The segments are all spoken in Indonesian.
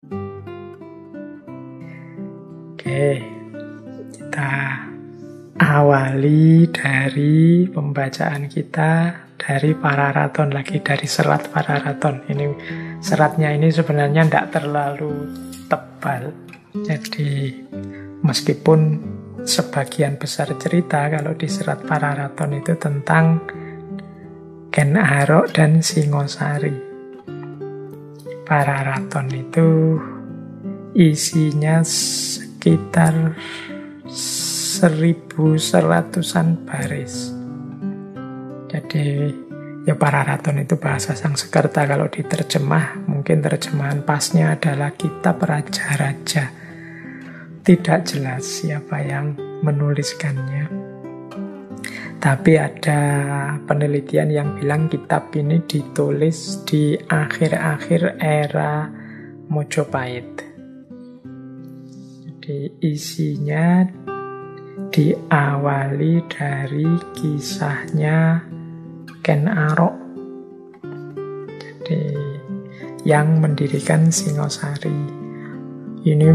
Oke, kita awali dari pembacaan kita dari Pararaton lagi dari serat Pararaton. Ini seratnya ini sebenarnya tidak terlalu tebal. Jadi meskipun sebagian besar cerita kalau di serat Pararaton itu tentang Ken Arok dan Singosari. Pararaton itu isinya sekitar seribu seratusan baris. Jadi ya Pararaton itu bahasa Sangsekerta kalau diterjemah mungkin terjemahan pasnya adalah kitab raja-raja. Tidak jelas siapa yang menuliskannya. Tapi ada penelitian yang bilang kitab ini ditulis di akhir-akhir era Mojopahit. Jadi isinya diawali dari kisahnya Ken Arok. Jadi yang mendirikan Singosari. Ini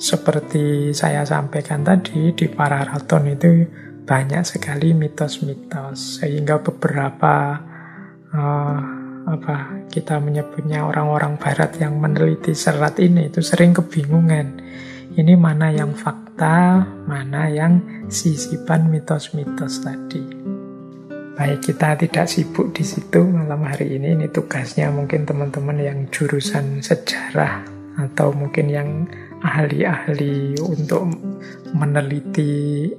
seperti saya sampaikan tadi di Pararaton itu banyak sekali mitos-mitos sehingga beberapa uh, apa kita menyebutnya orang-orang barat yang meneliti serat ini itu sering kebingungan. Ini mana yang fakta mana yang sisipan mitos-mitos tadi. Baik kita tidak sibuk di situ malam hari ini. Ini tugasnya mungkin teman-teman yang jurusan sejarah atau mungkin yang ahli-ahli untuk meneliti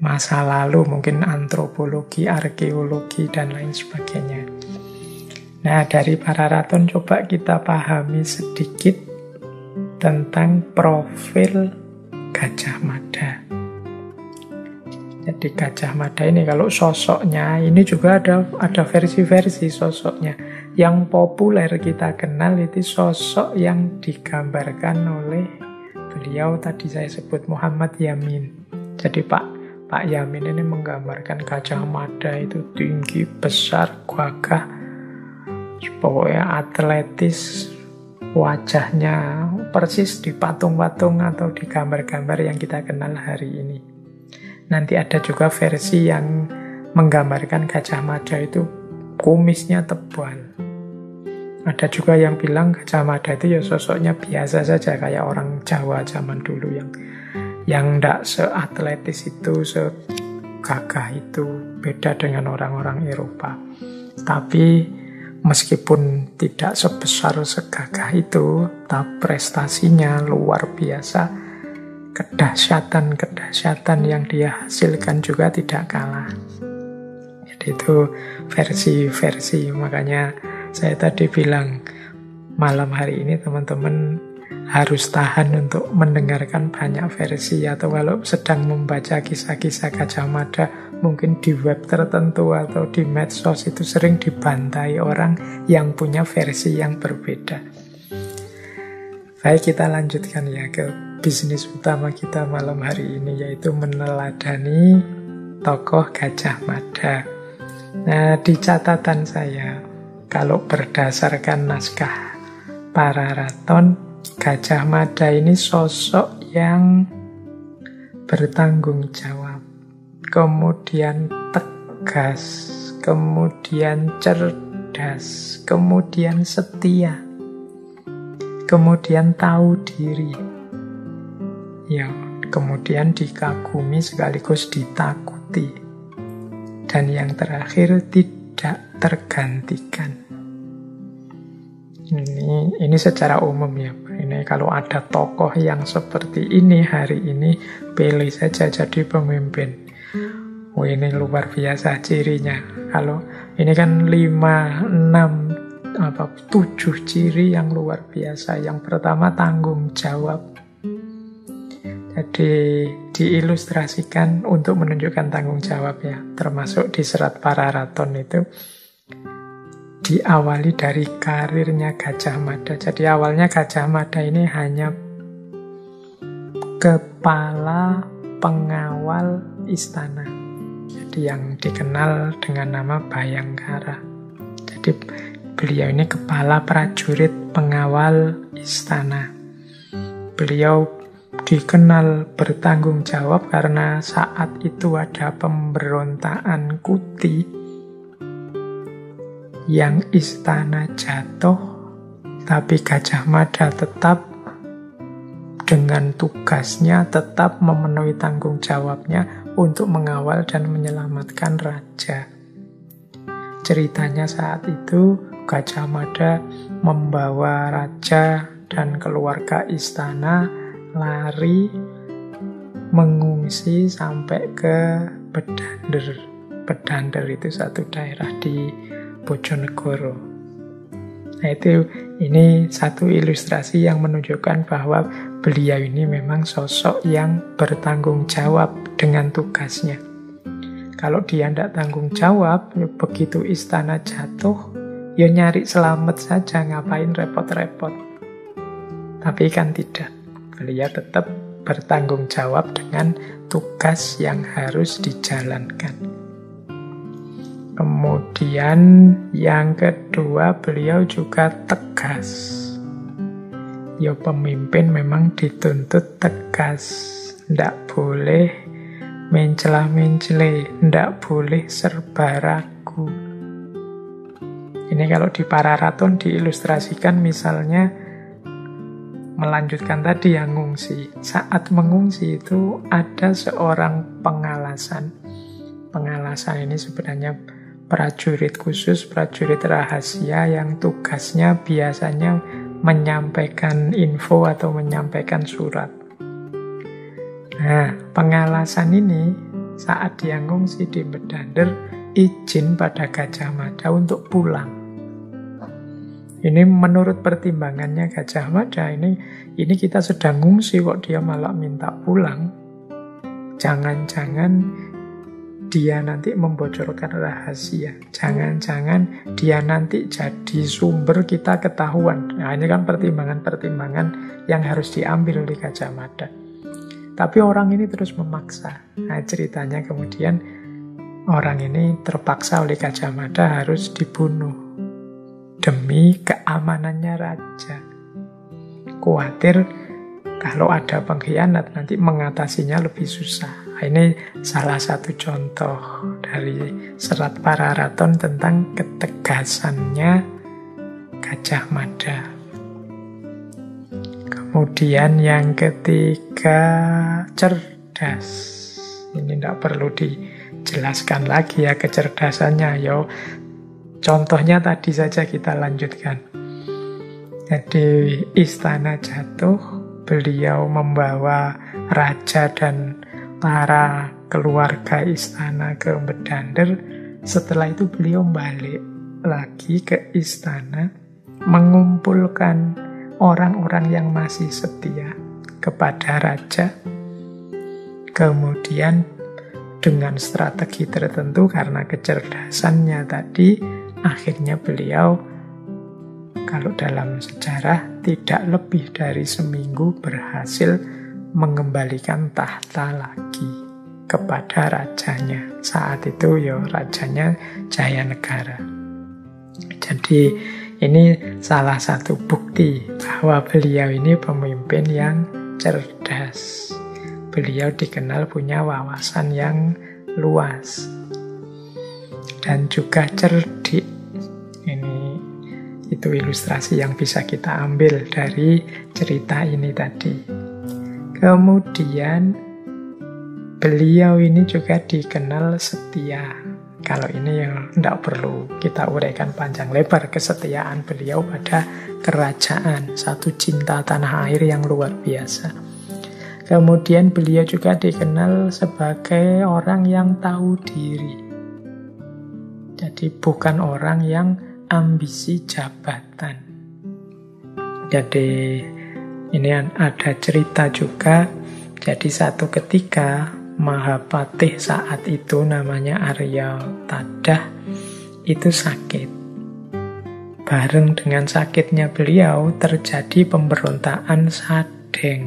masa lalu, mungkin antropologi, arkeologi, dan lain sebagainya. Nah, dari para raton coba kita pahami sedikit tentang profil Gajah Mada. Jadi Gajah Mada ini kalau sosoknya ini juga ada ada versi-versi sosoknya. Yang populer kita kenal itu sosok yang digambarkan oleh beliau tadi saya sebut Muhammad Yamin. Jadi Pak Pak Yamin ini menggambarkan Gajah Mada itu tinggi, besar, gagah, pokoknya atletis, wajahnya persis di patung-patung atau di gambar-gambar yang kita kenal hari ini. Nanti ada juga versi yang menggambarkan Gajah Mada itu kumisnya tebal. Ada juga yang bilang Gajah Mada itu ya sosoknya biasa saja kayak orang Jawa zaman dulu yang yang tidak seatletis itu, segagah itu, beda dengan orang-orang Eropa. Tapi meskipun tidak sebesar segagah itu, tapi prestasinya luar biasa. Kedahsyatan-kedahsyatan yang dia hasilkan juga tidak kalah. Jadi itu versi-versi, makanya saya tadi bilang malam hari ini teman-teman harus tahan untuk mendengarkan banyak versi atau kalau sedang membaca kisah-kisah Gajah mungkin di web tertentu atau di medsos itu sering dibantai orang yang punya versi yang berbeda. Baik kita lanjutkan ya ke bisnis utama kita malam hari ini yaitu meneladani tokoh Gajah Mada. Nah di catatan saya kalau berdasarkan naskah para raton Gajah Mada ini sosok yang bertanggung jawab, kemudian tegas, kemudian cerdas, kemudian setia, kemudian tahu diri. Ya, kemudian dikagumi sekaligus ditakuti. Dan yang terakhir tidak tergantikan. Ini ini secara umum ya. Ini kalau ada tokoh yang seperti ini hari ini, pilih saja jadi pemimpin. Oh ini luar biasa cirinya. Kalau ini kan lima enam apa tujuh ciri yang luar biasa. Yang pertama tanggung jawab. Jadi diilustrasikan untuk menunjukkan tanggung jawab ya, termasuk di serat para raton itu diawali dari karirnya Gajah Mada. Jadi awalnya Gajah Mada ini hanya kepala pengawal istana. Jadi yang dikenal dengan nama Bayangkara. Jadi beliau ini kepala prajurit pengawal istana. Beliau dikenal bertanggung jawab karena saat itu ada pemberontakan Kuti yang istana jatuh, tapi Gajah Mada tetap dengan tugasnya tetap memenuhi tanggung jawabnya untuk mengawal dan menyelamatkan raja. Ceritanya saat itu Gajah Mada membawa raja dan keluarga istana lari mengungsi sampai ke Bedander. Bedander itu satu daerah di Bojonegoro. Nah itu ini satu ilustrasi yang menunjukkan bahwa beliau ini memang sosok yang bertanggung jawab dengan tugasnya. Kalau dia tidak tanggung jawab, ya begitu istana jatuh, ya nyari selamat saja, ngapain repot-repot. Tapi kan tidak beliau tetap bertanggung jawab dengan tugas yang harus dijalankan. Kemudian yang kedua beliau juga tegas. Ya pemimpin memang dituntut tegas. Tidak boleh mencela-mencele, tidak boleh serba ragu. Ini kalau di Pararaton diilustrasikan misalnya melanjutkan tadi yang ngungsi. Saat mengungsi itu ada seorang pengalasan. Pengalasan ini sebenarnya prajurit khusus, prajurit rahasia yang tugasnya biasanya menyampaikan info atau menyampaikan surat. Nah, pengalasan ini saat dia ngungsi di Bedander izin pada Gajah Mada untuk pulang. Ini menurut pertimbangannya Gajah Mada ini ini kita sedang ngungsi kok dia malah minta pulang. Jangan-jangan dia nanti membocorkan rahasia. Jangan-jangan dia nanti jadi sumber kita ketahuan. Nah, ini kan pertimbangan-pertimbangan yang harus diambil oleh Gajah. Tapi orang ini terus memaksa. Nah, ceritanya kemudian orang ini terpaksa oleh Gajah Mada harus dibunuh demi keamanannya raja. Khawatir kalau ada pengkhianat nanti mengatasinya lebih susah. Nah, ini salah satu contoh dari serat para raton tentang ketegasannya Gajah Mada. Kemudian yang ketiga cerdas. Ini tidak perlu dijelaskan lagi ya kecerdasannya. Yo Contohnya tadi saja kita lanjutkan. Jadi istana jatuh, beliau membawa raja dan para keluarga istana ke Bedander. Setelah itu beliau balik lagi ke istana, mengumpulkan orang-orang yang masih setia kepada raja. Kemudian dengan strategi tertentu karena kecerdasannya tadi, Akhirnya beliau, kalau dalam sejarah, tidak lebih dari seminggu berhasil mengembalikan tahta lagi kepada rajanya. Saat itu ya rajanya Jaya Negara. Jadi ini salah satu bukti bahwa beliau ini pemimpin yang cerdas. Beliau dikenal punya wawasan yang luas dan juga cerdik. Ini itu ilustrasi yang bisa kita ambil dari cerita ini tadi. Kemudian beliau ini juga dikenal setia. Kalau ini yang tidak perlu kita uraikan panjang lebar kesetiaan beliau pada kerajaan, satu cinta tanah air yang luar biasa. Kemudian beliau juga dikenal sebagai orang yang tahu diri. Jadi bukan orang yang ambisi jabatan. Jadi ini ada cerita juga. Jadi satu ketika Mahapatih saat itu namanya Arya Tadah itu sakit. Bareng dengan sakitnya beliau terjadi pemberontakan Sadeng.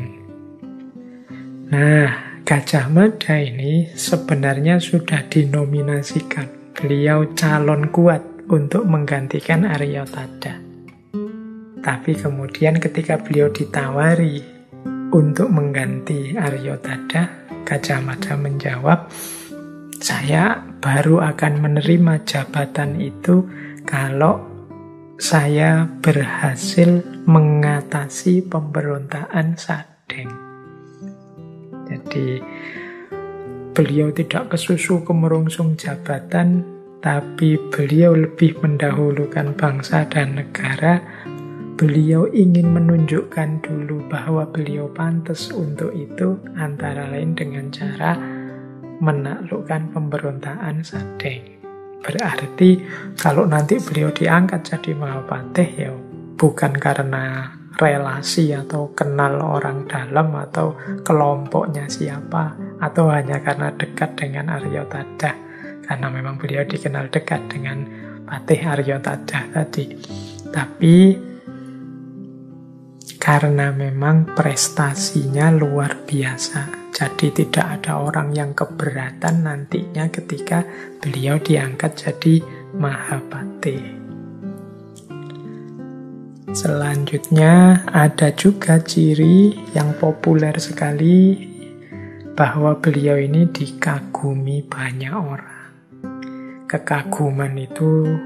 Nah, Gajah Mada ini sebenarnya sudah dinominasikan beliau calon kuat untuk menggantikan Arya Tada. Tapi kemudian ketika beliau ditawari untuk mengganti Aryo Tada, Gajah Mada menjawab, saya baru akan menerima jabatan itu kalau saya berhasil mengatasi pemberontakan Sadeng. Jadi beliau tidak kesusu kemerungsung jabatan, tapi beliau lebih mendahulukan bangsa dan negara beliau ingin menunjukkan dulu bahwa beliau pantas untuk itu antara lain dengan cara menaklukkan pemberontakan Sadeng. Berarti kalau nanti beliau diangkat jadi Mahapatih ya bukan karena relasi atau kenal orang dalam atau kelompoknya siapa atau hanya karena dekat dengan Aryo Tadah karena memang beliau dikenal dekat dengan Patih Aryo Tadah tadi tapi karena memang prestasinya luar biasa. Jadi tidak ada orang yang keberatan nantinya ketika beliau diangkat jadi Mahapati. Selanjutnya ada juga ciri yang populer sekali bahwa beliau ini dikagumi banyak orang. Kekaguman itu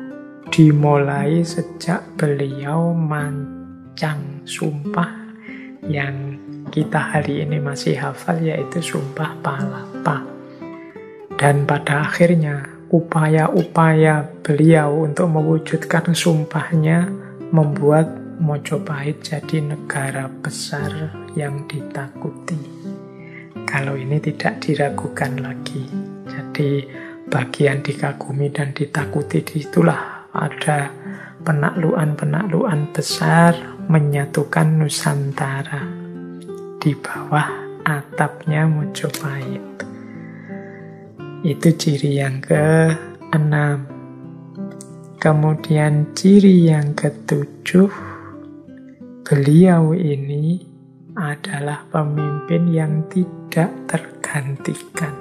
dimulai sejak beliau man Cang sumpah yang kita hari ini masih hafal yaitu sumpah palapa. Dan pada akhirnya upaya-upaya beliau untuk mewujudkan sumpahnya membuat Mojopahit jadi negara besar yang ditakuti. Kalau ini tidak diragukan lagi. Jadi bagian dikagumi dan ditakuti itulah ada penakluan-penakluan besar menyatukan Nusantara di bawah atapnya Mojopahit. Itu ciri yang keenam. Kemudian ciri yang ketujuh, beliau ini adalah pemimpin yang tidak tergantikan.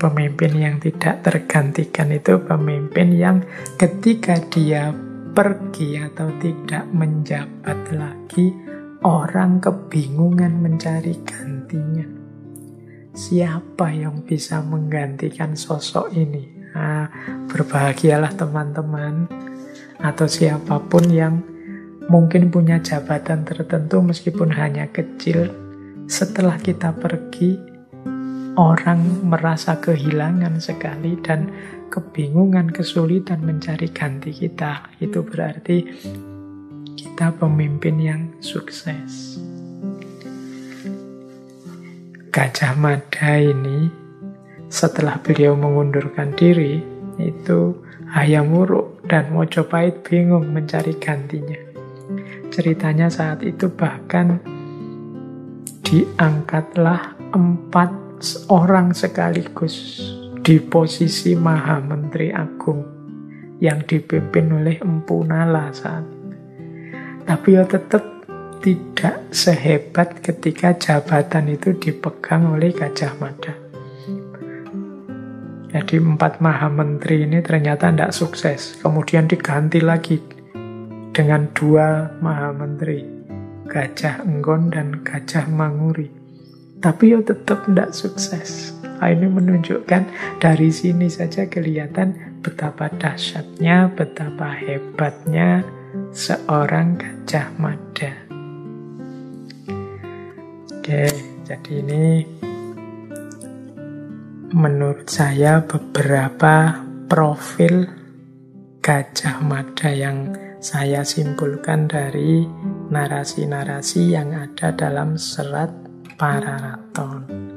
Pemimpin yang tidak tergantikan itu pemimpin yang ketika dia pergi atau tidak menjabat lagi, orang kebingungan mencari gantinya. Siapa yang bisa menggantikan sosok ini? Nah, berbahagialah teman-teman atau siapa pun yang mungkin punya jabatan tertentu meskipun hanya kecil. Setelah kita pergi, orang merasa kehilangan sekali dan kebingungan, kesulitan mencari ganti kita, itu berarti kita pemimpin yang sukses. Gajah Mada ini setelah beliau mengundurkan diri itu Hayamuruk dan Mojopahit bingung mencari gantinya. Ceritanya saat itu bahkan diangkatlah empat orang sekaligus di posisi Maha Menteri Agung yang dipimpin oleh Empu Nala saat Tapi ya tetap tidak sehebat ketika jabatan itu dipegang oleh Gajah Mada. Jadi empat Maha Menteri ini ternyata tidak sukses. Kemudian diganti lagi dengan dua Maha Menteri. Gajah Enggon dan Gajah Manguri. Tapi ya tetap tidak sukses. Nah, ini menunjukkan dari sini saja kelihatan betapa dahsyatnya, betapa hebatnya seorang Gajah Mada. Oke, jadi ini menurut saya beberapa profil Gajah Mada yang saya simpulkan dari narasi-narasi yang ada dalam serat Pararaton.